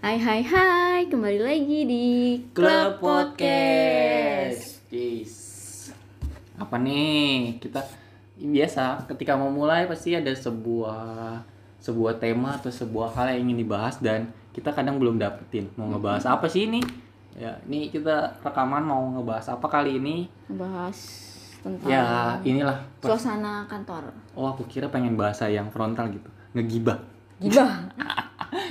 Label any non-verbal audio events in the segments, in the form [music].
Hai hai hai, kembali lagi di Club Podcast. Yes. Apa nih? Kita biasa ketika mau mulai pasti ada sebuah sebuah tema atau sebuah hal yang ingin dibahas dan kita kadang belum dapetin mau ngebahas apa sih ini? Ya, ini kita rekaman mau ngebahas apa kali ini? Bahas tentang Ya, inilah. suasana kantor. Oh, aku kira pengen bahasa yang frontal gitu. Ngegibah. Gila. [laughs]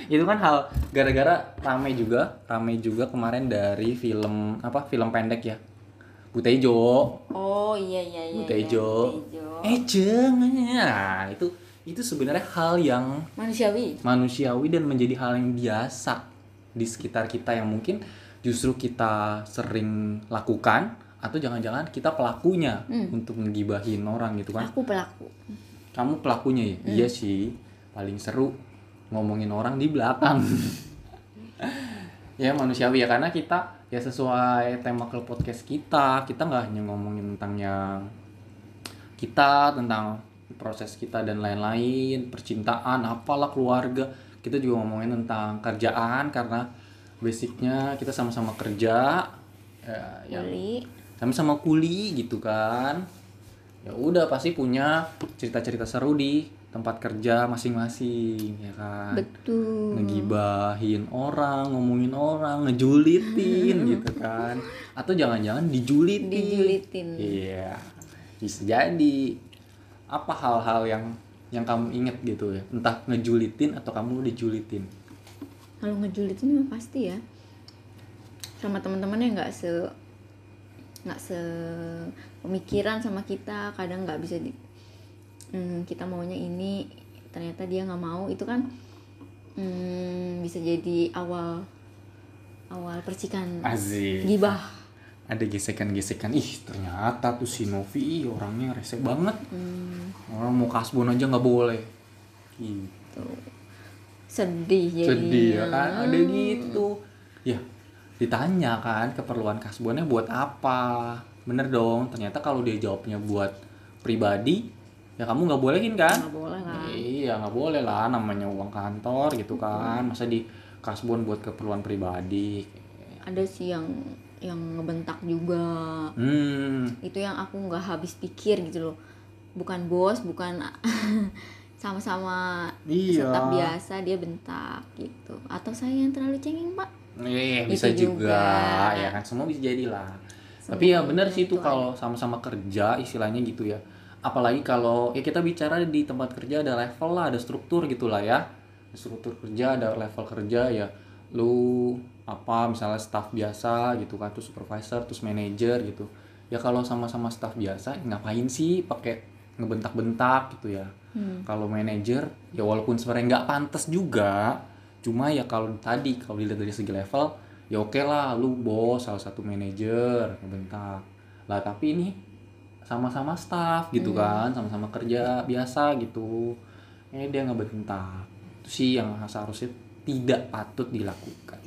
itu kan hal gara-gara rame juga rame juga kemarin dari film apa film pendek ya Butejo Oh iya iya iya. Butejo iya, Butejo. eh jangan nah itu itu sebenarnya hal yang Manusiawi. manusiawi dan menjadi hal yang biasa di sekitar kita yang mungkin justru kita sering lakukan atau jangan-jangan kita pelakunya untuk ngegibahin orang gitu kan Aku pelaku. kamu pelakunya ya iya sih paling seru ngomongin orang di belakang. [laughs] Ya manusiawi ya karena kita ya sesuai tema klub podcast kita kita nggak hanya ngomongin tentang yang kita tentang proses kita dan lain-lain percintaan apalah keluarga. Kita juga ngomongin tentang kerjaan karena basicnya kita sama-sama kerja ya, Kuli. sama-sama kuli gitu kan. Ya udah pasti punya cerita-cerita seru di tempat kerja masing-masing ya kan? Betul. ngegibahin orang ngomongin orang ngejulitin [laughs] gitu kan? Atau jangan-jangan dijulitin. Dijulitin. iya. Bisa jadi. Apa hal-hal yang yang kamu inget gitu ya? Entah ngejulitin atau kamu dijulitin. Kalau ngejulitin mah pasti ya. Sama teman-temannya nggak se nggak se pemikiran sama kita. Kadang nggak bisa di hmm, kita maunya ini ternyata dia nggak mau. Itu kan hmm, bisa jadi awal awal percikan Azik gibah. Ada gesekan-gesekan. Ih ternyata tuh si Novi ih, orangnya rese banget. Hmm, orang mau kasbon aja nggak boleh. Gitu. Sedih jadi sedih ya kan? Ada gitu. Ya ditanya kan keperluan kasbonnya buat apa? Bener dong ternyata kalau dia jawabnya buat pribadi ya kamu nggak bolehin kan? Nggak boleh lah. Iya nggak boleh lah. Namanya uang kantor gitu kan. Masa di kasbon buat keperluan pribadi. Ada sih yang yang ngebentak juga. Hmm. Itu yang aku nggak habis pikir gitu loh. Bukan bos bukan [laughs] sama-sama Iya. tetap biasa dia bentak gitu. Atau saya yang terlalu cengeng pak? Iya Itu bisa juga. juga. ya kan semua bisa jadi lah. Tapi ya benar sih itu kalau sama-sama kerja istilahnya gitu ya. Apalagi kalau ya kita bicara di tempat kerja ada level lah, ada struktur gitulah ya. Struktur kerja, ada level kerja ya. Lu apa misalnya staff biasa gitu kan, terus supervisor, terus manager gitu. Ya kalau sama-sama staff biasa ngapain sih pakai ngebentak-bentak gitu ya. Hmm. Kalau manajer ya walaupun sebenarnya nggak pantas juga, cuma ya kalau tadi kalau dilihat dari segi level ya oke lah lu bos salah satu manajer ngebentak lah tapi ini sama-sama staff gitu kan sama-sama kerja biasa gitu ini dia ngebentak itu sih yang seharusnya tidak patut dilakukan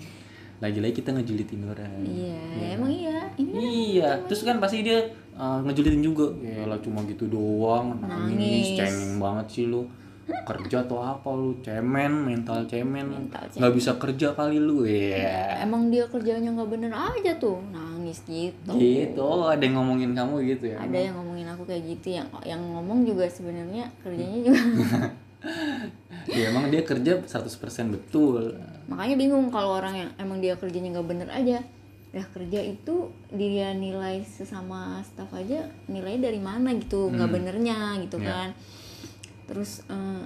lagi-lagi kita ngejulitin orang iya Iya. emang iya ini kan Iya, terus kan pasti dia uh, ngejulitin juga. Ya lah cuma gitu doang, nangis, Nangis. cengeng banget sih lu. Kerja atau apa lu, cemen, mental cemen. Nggak bisa kerja kali lu. Iya. emang dia kerjanya nggak bener aja tuh nangis gitu Gitu, ada yang ngomongin kamu gitu ya. ada yang ngomongin aku kayak gitu yang yang ngomong juga sebenarnya kerjanya juga [laughs] Ya emang dia kerja 100% betul. makanya bingung kalau orang yang emang dia kerjanya nggak bener aja ya kerja itu dia nilai sesama staff aja nilai dari mana gitu nggak Hmm. benernya gitu Ya. kan terus eh,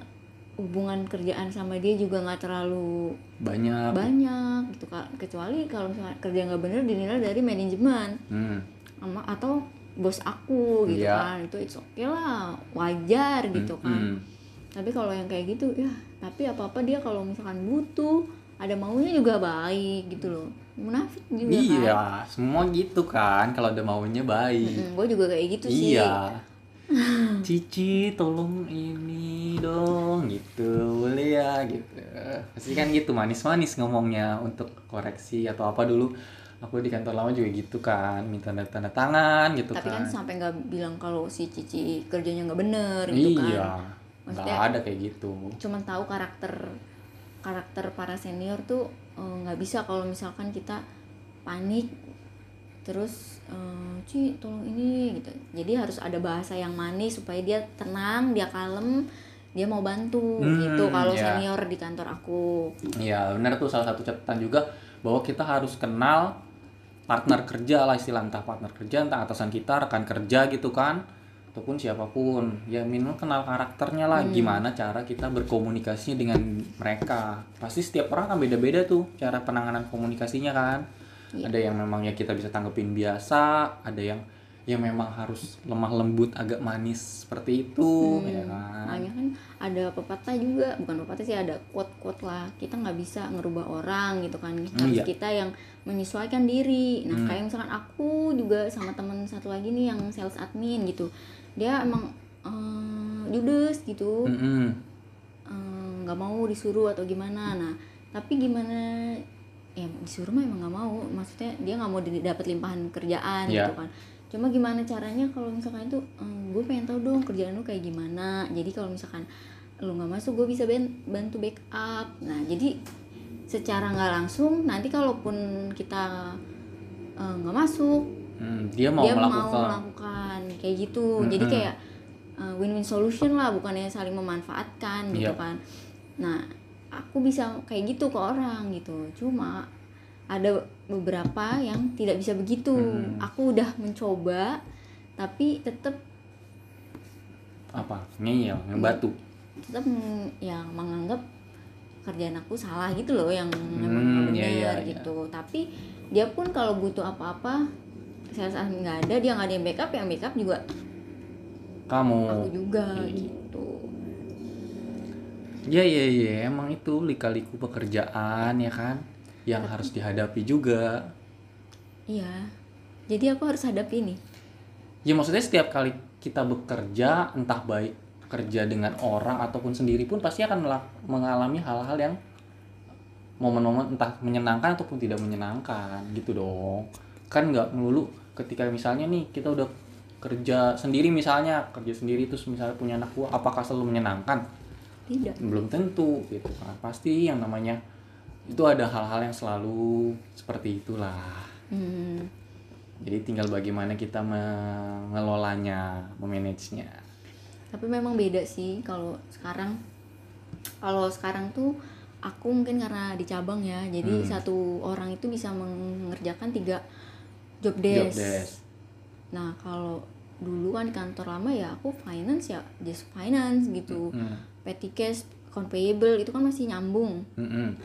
hubungan kerjaan sama dia juga nggak terlalu Banyak. banyak gitu kan kecuali kalau misalnya kerja nggak bener dinilai dari manajemen Hmm. sama atau bos aku gitu Iya. kan itu it's okay lah wajar gitu kan Hmm. tapi kalau yang kayak gitu ya tapi apa apa dia kalau misalkan butuh ada maunya juga baik gitu loh munafik juga kan Iya, semua gitu kan kalau ada maunya baik. gue juga kayak gitu sih Iya. [laughs] Cici tolong ini dong gitu boleh ya gitu. Pasti kan gitu manis-manis ngomongnya untuk koreksi atau apa dulu. Aku di kantor lama juga gitu kan minta tanda, tanda tangan gitu tapi kan kan, sampai nggak bilang kalau si Cici kerjanya nggak bener gitu iya kan. nggak Maksudnya- ada kayak gitu. cuman tahu karakter karakter para senior tuh eh, nggak bisa kalau misalkan kita panik terus eh, Ci tolong ini gitu. Jadi harus ada bahasa yang manis supaya dia tenang dia kalem dia mau bantu Hmm, gitu. Kalau ya. senior di kantor aku. Iya benar tuh salah satu catatan juga bahwa kita harus kenal partner kerja lah istilah entah partner kerja entah atasan kita rekan kerja gitu kan ataupun siapa pun. Ya minimal kenal karakternya lah gimana cara kita berkomunikasinya dengan mereka. Pasti setiap orang kan beda-beda tuh cara penanganan komunikasinya kan ada yang memang ya kita bisa tanggepin biasa ada yang yang memang harus lemah lembut agak manis seperti itu ya kan? Makanya kan ada pepatah juga bukan pepatah sih ada quote quote lah kita nggak bisa ngerubah orang gitu kan. Harus iya. kita yang menyesuaikan diri. Nah kayak misalkan aku juga sama teman satu lagi nih yang sales admin gitu. Dia emang eh, judes gitu. Eh, nggak mau disuruh atau gimana. Nah tapi gimana ya disuruh mah emang nggak mau. Maksudnya dia nggak mau dapat limpahan kerjaan Iya. gitu kan. Cuma gimana caranya kalau misalkan itu gue pengen tahu dong kerjaan lu kayak gimana. Jadi kalau misalkan lu nggak masuk gue bisa ban- bantu backup. Nah jadi secara nggak langsung nanti kalaupun kita eh, nggak masuk Hmm, dia mau dia mau melakukan. melakukan kayak gitu. Jadi kayak uh, win-win solution lah bukannya saling memanfaatkan gitu Iya. kan. Nah aku bisa kayak gitu ke orang gitu. Cuma ada beberapa yang tidak bisa begitu. Hmm. aku udah mencoba tapi tetap apa? Ngeyel yang batu? Tetap yang menganggap kerjaan aku salah gitu loh yang memang Hmm, nggak iya, benar iya, iya. gitu. Tapi dia pun kalau butuh apa-apa sales admin nggak ada dia nggak ada yang backup yang backup juga kamu. aku juga gitu ya ya ya emang itu lika-liku pekerjaan ya kan? Yang harus dihadapi juga. Iya. Jadi aku harus hadapi ini? Ya maksudnya setiap kali kita bekerja entah baik kerja dengan orang ataupun sendiri pun pasti akan mengalami hal-hal yang momen-momen entah menyenangkan ataupun tidak menyenangkan gitu dong. Kan nggak melulu ketika misalnya nih kita udah kerja sendiri misalnya kerja sendiri terus misalnya punya anak buah apakah selalu menyenangkan tidak. Belum tentu gitu kan. Pasti yang namanya itu ada hal-hal yang selalu seperti itulah. Hmm, jadi tinggal bagaimana kita mengelolanya memanagenya. Tapi memang beda sih kalau sekarang. Kalau sekarang tuh aku mungkin karena di cabang ya jadi Hmm. satu orang itu bisa mengerjakan tiga job job desk, desk. Nah kalau dulu kan di kantor lama ya aku finance ya just finance gitu. Hmm. Petty cash account payable itu kan masih nyambung. Mm-mm.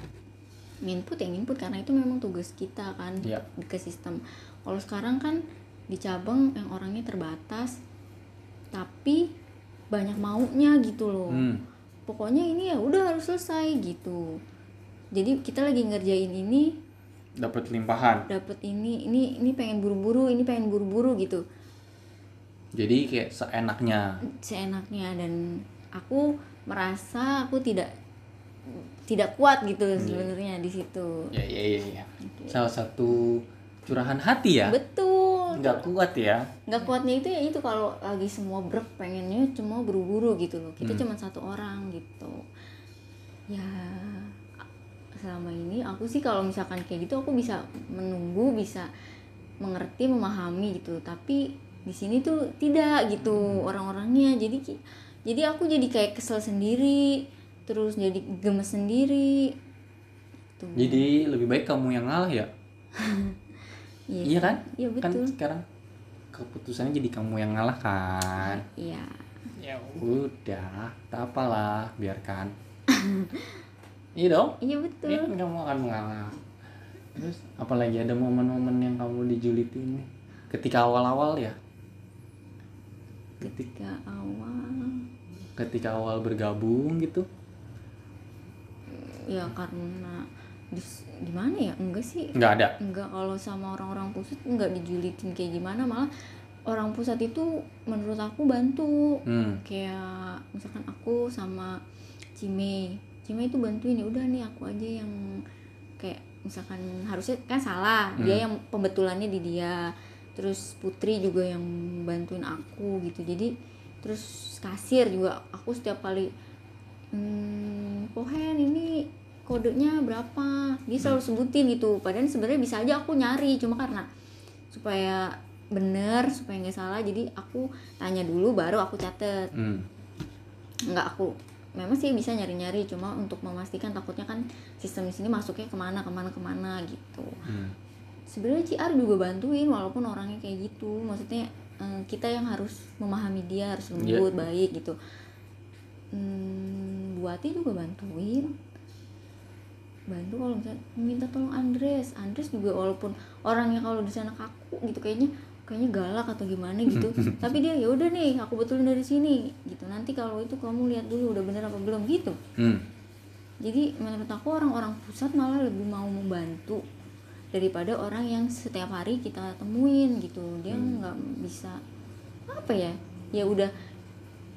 input yang input karena itu memang tugas kita kan Iya. ke sistem. Kalau sekarang kan di cabang yang orangnya terbatas tapi banyak maunya gitu loh. Hmm. pokoknya ini ya udah harus selesai gitu. Jadi kita lagi ngerjain ini dapat limpahan. dapet ini ini ini pengen buru-buru ini pengen buru-buru gitu. Jadi kayak seenaknya. Seenaknya dan aku merasa aku tidak tidak kuat gitu sebenarnya di situ. Ya ya ya, ya. salah satu curahan hati ya? Betul. Nggak kuat ya? Nggak kuatnya itu ya itu kalau lagi semua brek pengennya cuma buru-buru gitu loh. Kita Hmm. cuma satu orang gitu. Ya selama ini aku sih kalau misalkan kayak gitu aku bisa menunggu bisa mengerti memahami gitu. Tapi di sini tuh tidak gitu Hmm. orang-orangnya. Jadi jadi aku jadi kayak kesel sendiri terus jadi gemes sendiri. Tuh. Jadi lebih baik kamu yang ngalah ya? [laughs] Iya iya kan? iya kan betul. sekarang keputusannya jadi kamu yang ngalah kan? Iya. Ya udah tak apalah biarkan. [laughs] Iya dong? Iya betul. Iya kan kamu akan mengalah. Terus apalagi ada momen-momen yang kamu dijulitin nih ketika awal-awal ya? Ketika ketika awal ketika awal bergabung gitu? Ya karena dis- gimana ya? Enggak sih. Nggak ada. Enggak kalau sama orang-orang pusat enggak dijulitin kayak gimana. Malah orang pusat itu menurut aku bantu. Hmm. kayak misalkan aku sama Cime. Cime itu bantuin ya udah nih aku aja yang kayak misalkan harusnya kan salah dia yang pembetulannya di dia. Terus Putri juga yang bantuin aku gitu. Jadi terus kasir juga. Aku setiap kali hmm, Pohen ini kodenya berapa? Dia selalu sebutin gitu. Padahal sebenarnya bisa aja aku nyari cuma karena supaya bener supaya nggak salah jadi aku tanya dulu baru aku catet. Hmm. nggak aku memang sih bisa nyari-nyari cuma untuk memastikan takutnya kan sistem di sini masuknya ke mana ke mana ke mana gitu. Hmm. sebenarnya CR juga bantuin walaupun orangnya kayak gitu. Maksudnya eh, kita yang harus memahami dia harus lembut baik gitu. Hmm, Buati juga bantuin. Bantu kalau misalnya minta tolong Andres. Andres juga walaupun orangnya kalau di sana kaku gitu kayaknya kayaknya galak atau gimana gitu. [laughs] Tapi dia ya udah nih aku betulin dari sini. Gitu. Nanti kalau itu kamu lihat dulu udah bener apa belum gitu. Hmm. jadi menurut aku orang-orang pusat malah lebih mau membantu daripada orang yang setiap hari kita temuin gitu dia nggak bisa apa ya ya udah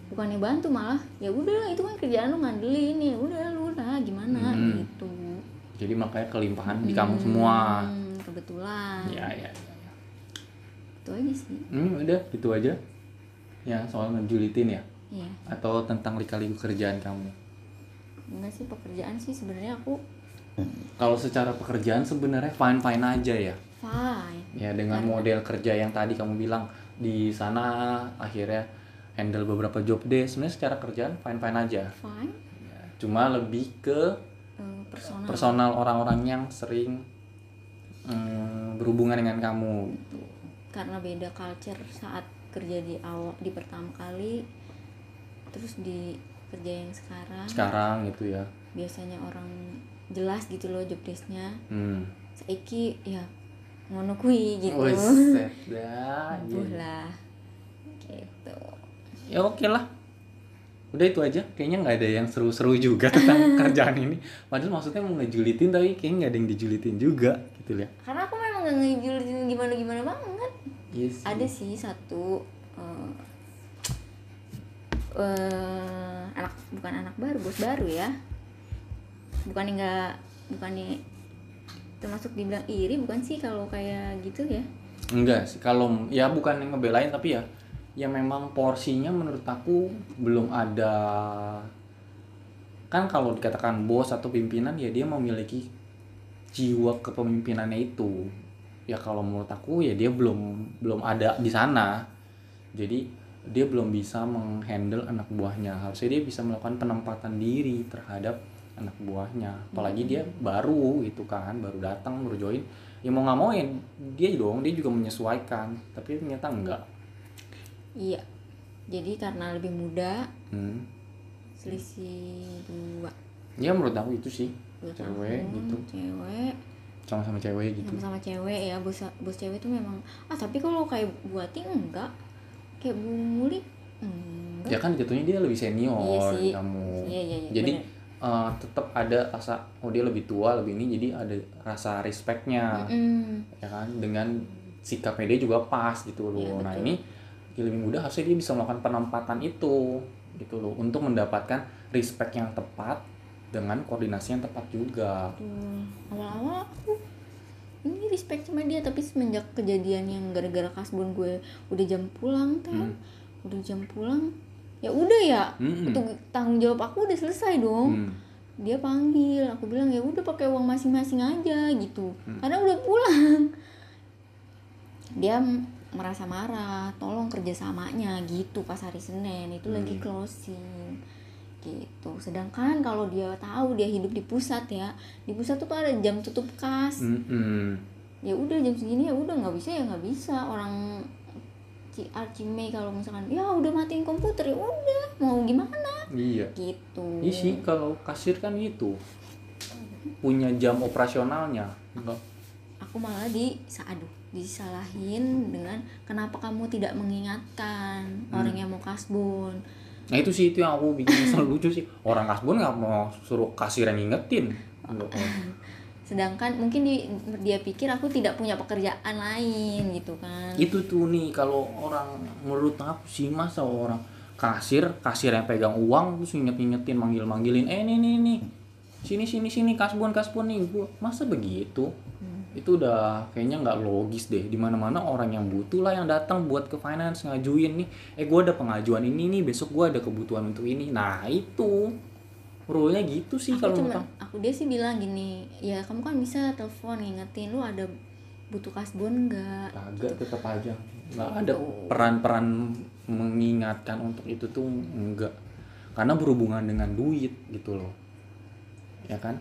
bukannya bantu malah ya udah itu kan kerjaan lu ngandelin ya udah lu lah gimana Hmm. gitu Jadi makanya kelimpahan di kamu semua. Hmm, kebetulan Ya, ya, ya. ya. itu aja sih Hmm, udah gitu aja. Ya, soal ngejulitin ya iya atau tentang lika-liku kerjaan kamu. enggak sih pekerjaan sih sebenarnya aku Kalau secara pekerjaan sebenarnya fine-fine aja ya. fine Ya dengan model kerja yang tadi kamu bilang di sana akhirnya handle beberapa job deh. Sebenarnya secara kerjaan fine-fine aja. fine Ya, cuma lebih ke eh, personal personal orang-orang yang sering mm, berhubungan dengan kamu gitu. karena beda culture saat kerja di awal di pertama kali terus di kerja yang sekarang Sekarang gitu ya. biasanya orang jelas gitu loh job desknya Hmm. saiki ya ngono kui gitu Wes, set dah. Buh lah gitu Ya oke lah. Udah itu aja. Kayaknya nggak ada yang seru-seru juga tentang [laughs] kerjaan ini. Padahal maksudnya mau ngejulitin tapi kayaknya nggak ada yang dijulitin juga gitu ya. karena aku memang gak ngejulitin gimana gimana banget Yes. ada sih satu eh, eh, anak bukan anak baru bos baru ya bukan nggak bukan termasuk dibilang iri bukan sih kalau kayak gitu ya? Enggak sih. Kalau ya bukan yang ngebelain tapi ya ya memang porsinya menurut aku belum ada. Kan kalau dikatakan bos atau pimpinan ya dia memiliki jiwa kepemimpinannya itu. Ya kalau menurut aku ya dia belum belum ada di sana. Jadi dia belum bisa menghandle anak buahnya. Harusnya dia bisa melakukan penempatan diri terhadap anak buahnya. Apalagi dia baru gitu kan baru datang baru join. Ya mau nggak mau ya dia dong dia juga menyesuaikan. Tapi ternyata enggak. Iya. Jadi karena lebih muda hmm. selisih dua. Ya menurut aku itu sih. Dua cewek tahun, gitu. cewek. Sama-sama cewek gitu. Sama-sama cewek ya bos bos cewek tuh memang ah tapi kalau kayak buati enggak. Kayak bu muli enggak. Ya kan jatuhnya dia lebih senior Iya sih. kamu. Iya, iya, iya, jadi bener. Eh, tetap ada rasa oh dia lebih tua lebih ini jadi ada rasa respectnya. Mm, ya kan? Dengan sikapnya dia juga pas gitu loh. Iya, nah betul. ini dia lebih muda harusnya dia bisa melakukan penempatan itu gitu loh untuk mendapatkan respect yang tepat dengan koordinasi yang tepat juga. Awal-awal aku ini respect sama dia tapi semenjak kejadian yang gara-gara kasbon gue udah jam pulang teh Hmm. udah jam pulang ya udah ya Mm-mm. untuk tanggung jawab aku udah selesai dong Hmm. dia panggil aku bilang ya udah pakai uang masing-masing aja gitu Hmm. karena udah pulang dia merasa marah tolong kerjasamanya gitu pas hari senin itu lagi Hmm. closing gitu sedangkan kalau dia tahu dia hidup di pusat ya di pusat tuh ada jam tutup kas Mm-mm. ya udah jam segini ya udah nggak bisa ya nggak bisa orang CR Cimei kalau misalkan ya udah matiin komputer ya udah mau gimana? Iya. Gitu. Iya sih kalau kasir kan gitu punya jam operasionalnya. Enggak. Aku malah di aduh disalahin dengan kenapa kamu tidak mengingatkan orang yang mau kasbon nah itu sih itu yang aku bikin [laughs] selalu lucu sih. Orang kasbon nggak mau suruh kasir yang ngingetin. [laughs] Enggak. Sedangkan mungkin di- dia pikir aku tidak punya pekerjaan lain gitu kan. Itu tuh nih kalau orang menurut aku sih masa orang kasir kasir yang pegang uang terus inget ingetin manggil manggilin eh nih nih nih sini sini sini kasbon kasbon nih. Gua masa begitu? Itu udah kayaknya nggak logis deh di mana mana orang yang butuh lah yang datang buat ke finance ngajuin nih eh gua ada pengajuan ini nih besok gua ada kebutuhan untuk ini. Nah itu. Rule-nya gitu sih kalau menurut aku dia sih bilang gini ya kamu kan bisa telepon ngingetin lu ada butuh kasbon enggak agak tetap aja. Nggak ada peran-peran mengingatkan untuk itu tuh enggak karena berhubungan dengan duit gitu loh. Ya kan?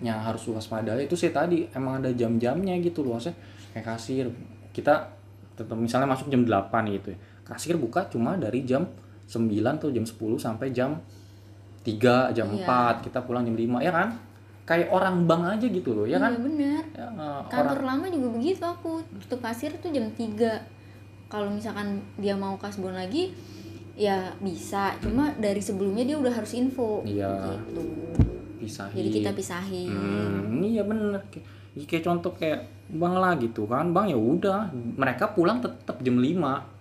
Yang harus waspada itu sih tadi emang ada jam-jamnya gitu loh maksudnya. Kayak kasir kita tetap misalnya masuk jam 8 gitu ya. Kasir buka cuma dari jam 9 atau jam 10 sampai jam 3 jam Iya. 4 kita pulang jam 5 ya kan? Kayak orang bank aja gitu loh ya kan? iya bener. Ya, eh, kantor lama juga begitu aku. Tutup kasir tuh jam 3 kalau misalkan dia mau kasbon lagi ya bisa. Cuma dari sebelumnya dia udah harus info. Iya. gitu. Pisahin. Jadi kita pisahin. Hmm, iya bener. Ya kayak contoh kayak bang lah gitu kan. Bang ya udah mereka pulang tetap jam 5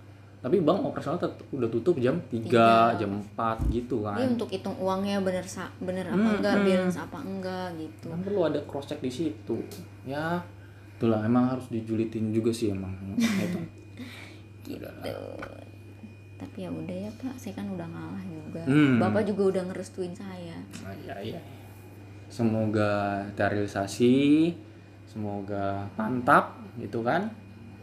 tapi bang operasional tetap udah tutup jam 3, Tiga. jam 4 gitu kan dia untuk hitung uangnya bener bener apa Hmm, enggak hmm. balance apa enggak gitu kan perlu ada cross check di situ ya itulah emang harus dijulitin juga sih emang [laughs] itu. Tuh. tapi ya udah ya pak saya kan udah ngalah juga Hmm. bapak juga udah ngerestuin saya Nah, iya iya semoga terrealisasi semoga mantap gitu kan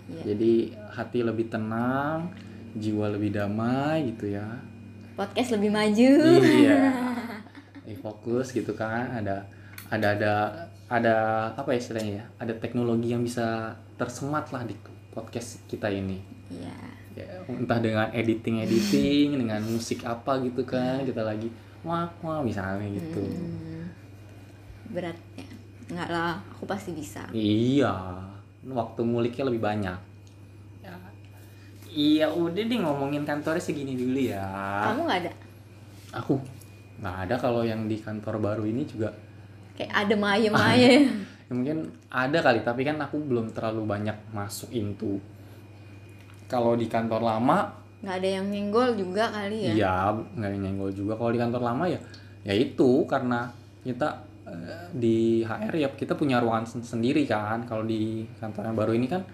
Iya. jadi hati lebih tenang jiwa lebih damai gitu ya. Podcast lebih maju. Iya. [laughs] Eh, fokus gitu kan. Ada ada ada ada apa ya istilahnya ya? Ada teknologi yang bisa tersemat lah di podcast kita ini. Iya. Ya, entah dengan editing editing [laughs] dengan musik apa gitu kan kita lagi wah wah misalnya gitu. Hmm, berat ya. Enggak lah aku pasti bisa. Iya. Waktu nguliknya lebih banyak. ya iya udah deh ngomongin kantornya segini dulu ya. Kamu nggak ada? Aku nggak ada kalau yang di kantor baru ini juga. Kayak ada maya maya ya mungkin ada kali tapi kan aku belum terlalu banyak masuk into. Kalau di kantor lama nggak ada yang nyenggol juga kali ya? iya nggak nyenggol juga. Kalau di kantor lama ya ya itu karena kita eh, di HR ya kita punya ruangan sen- sendiri kan. Kalau di kantor yang baru ini kan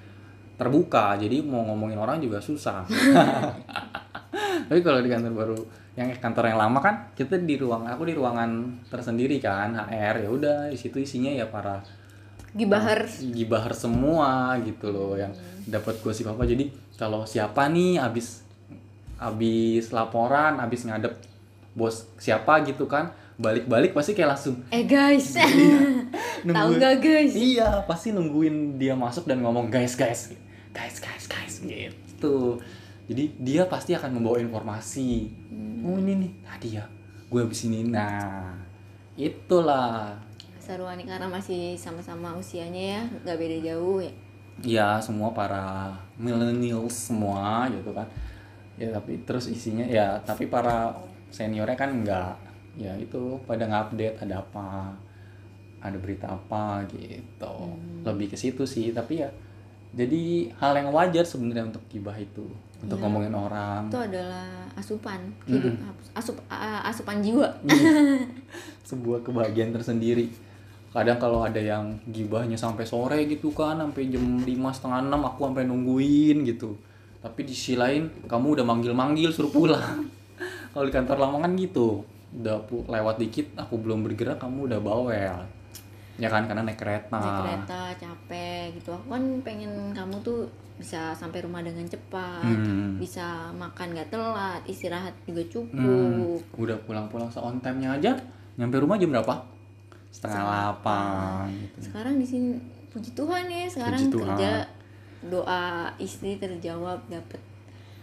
terbuka jadi mau ngomongin orang juga susah. [laughs] Tapi kalau di kantor baru yang kantor yang lama kan kita di ruang aku di ruangan tersendiri kan HR ya udah di situ isinya ya para gibahar. gibahar semua gitu loh yang dapat gosip apa. Jadi kalau siapa nih abis abis laporan abis ngadep bos siapa gitu kan balik-balik pasti kayak langsung eh guys. [laughs] Tahu Nungguin- nggak guys? Iya pasti nungguin dia masuk dan ngomong guys guys guys guys guys. Gitu. Jadi dia pasti akan membawa informasi. Oh ini nih tadi ya gue abis ini. Nah itulah. Seruan nih karena masih sama-sama usianya ya nggak beda jauh ya. Ya semua para millennials semua gitu kan. Ya tapi terus isinya ya tapi para seniornya kan enggak ya itu pada ngupdate ada apa ada berita apa gitu. Lebih ke situ sih tapi ya jadi hal yang wajar sebenarnya untuk gibah itu untuk Iya. ngomongin orang. Itu adalah asupan. Hidup asup asupan jiwa. [laughs] Sebuah kebahagiaan tersendiri. Kadang kalau ada yang gibahnya sampai sore gitu kan sampai jam lima setengah enam aku sampai nungguin gitu. Tapi di sisi lain kamu udah manggil-manggil suruh pulang. [laughs] Kalau di kantor lama kan gitu udah lewat dikit aku belum bergerak kamu udah bawel ya kan karena naik kereta naik kereta capek gitu aku kan pengen kamu tuh bisa sampai rumah dengan cepat Hmm. bisa makan gak telat istirahat juga Hmm, cukup udah pulang-pulang se on time-nya aja nyampe rumah jam berapa setengah delapan gitu. sekarang di sini puji Tuhan ya sekarang Puji Tuhan. kerja doa istri terjawab dapet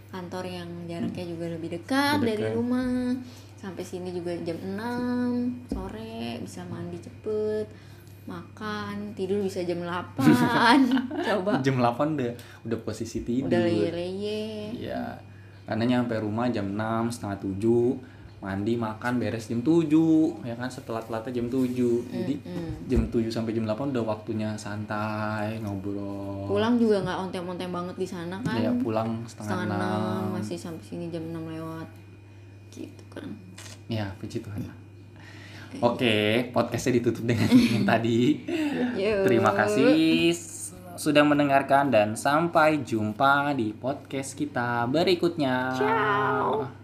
kantor yang jaraknya juga lebih dekat Lebih dari dekat. rumah sampai sini juga jam 6 sore bisa mandi cepet makan tidur bisa jam 8 [laughs] coba jam 8 udah udah posisi tidur udah leye-leye Iya. Karena nyampe rumah jam 6, setengah 7, mandi, makan, beres jam 7, ya kan setelah telatnya jam 7. Jadi Mm-mm. jam 7 sampai jam 8 udah waktunya santai, ngobrol. pulang juga nggak ontem-ontem banget di sana kan Ya pulang setengah, setengah enam 6. masih sampai sini jam 6 lewat gitu kan Ya, puji Tuhan. Oke, podcastnya ditutup dengan [laughs] yang tadi. Terima kasih sudah mendengarkan dan sampai jumpa di podcast kita berikutnya. Ciao.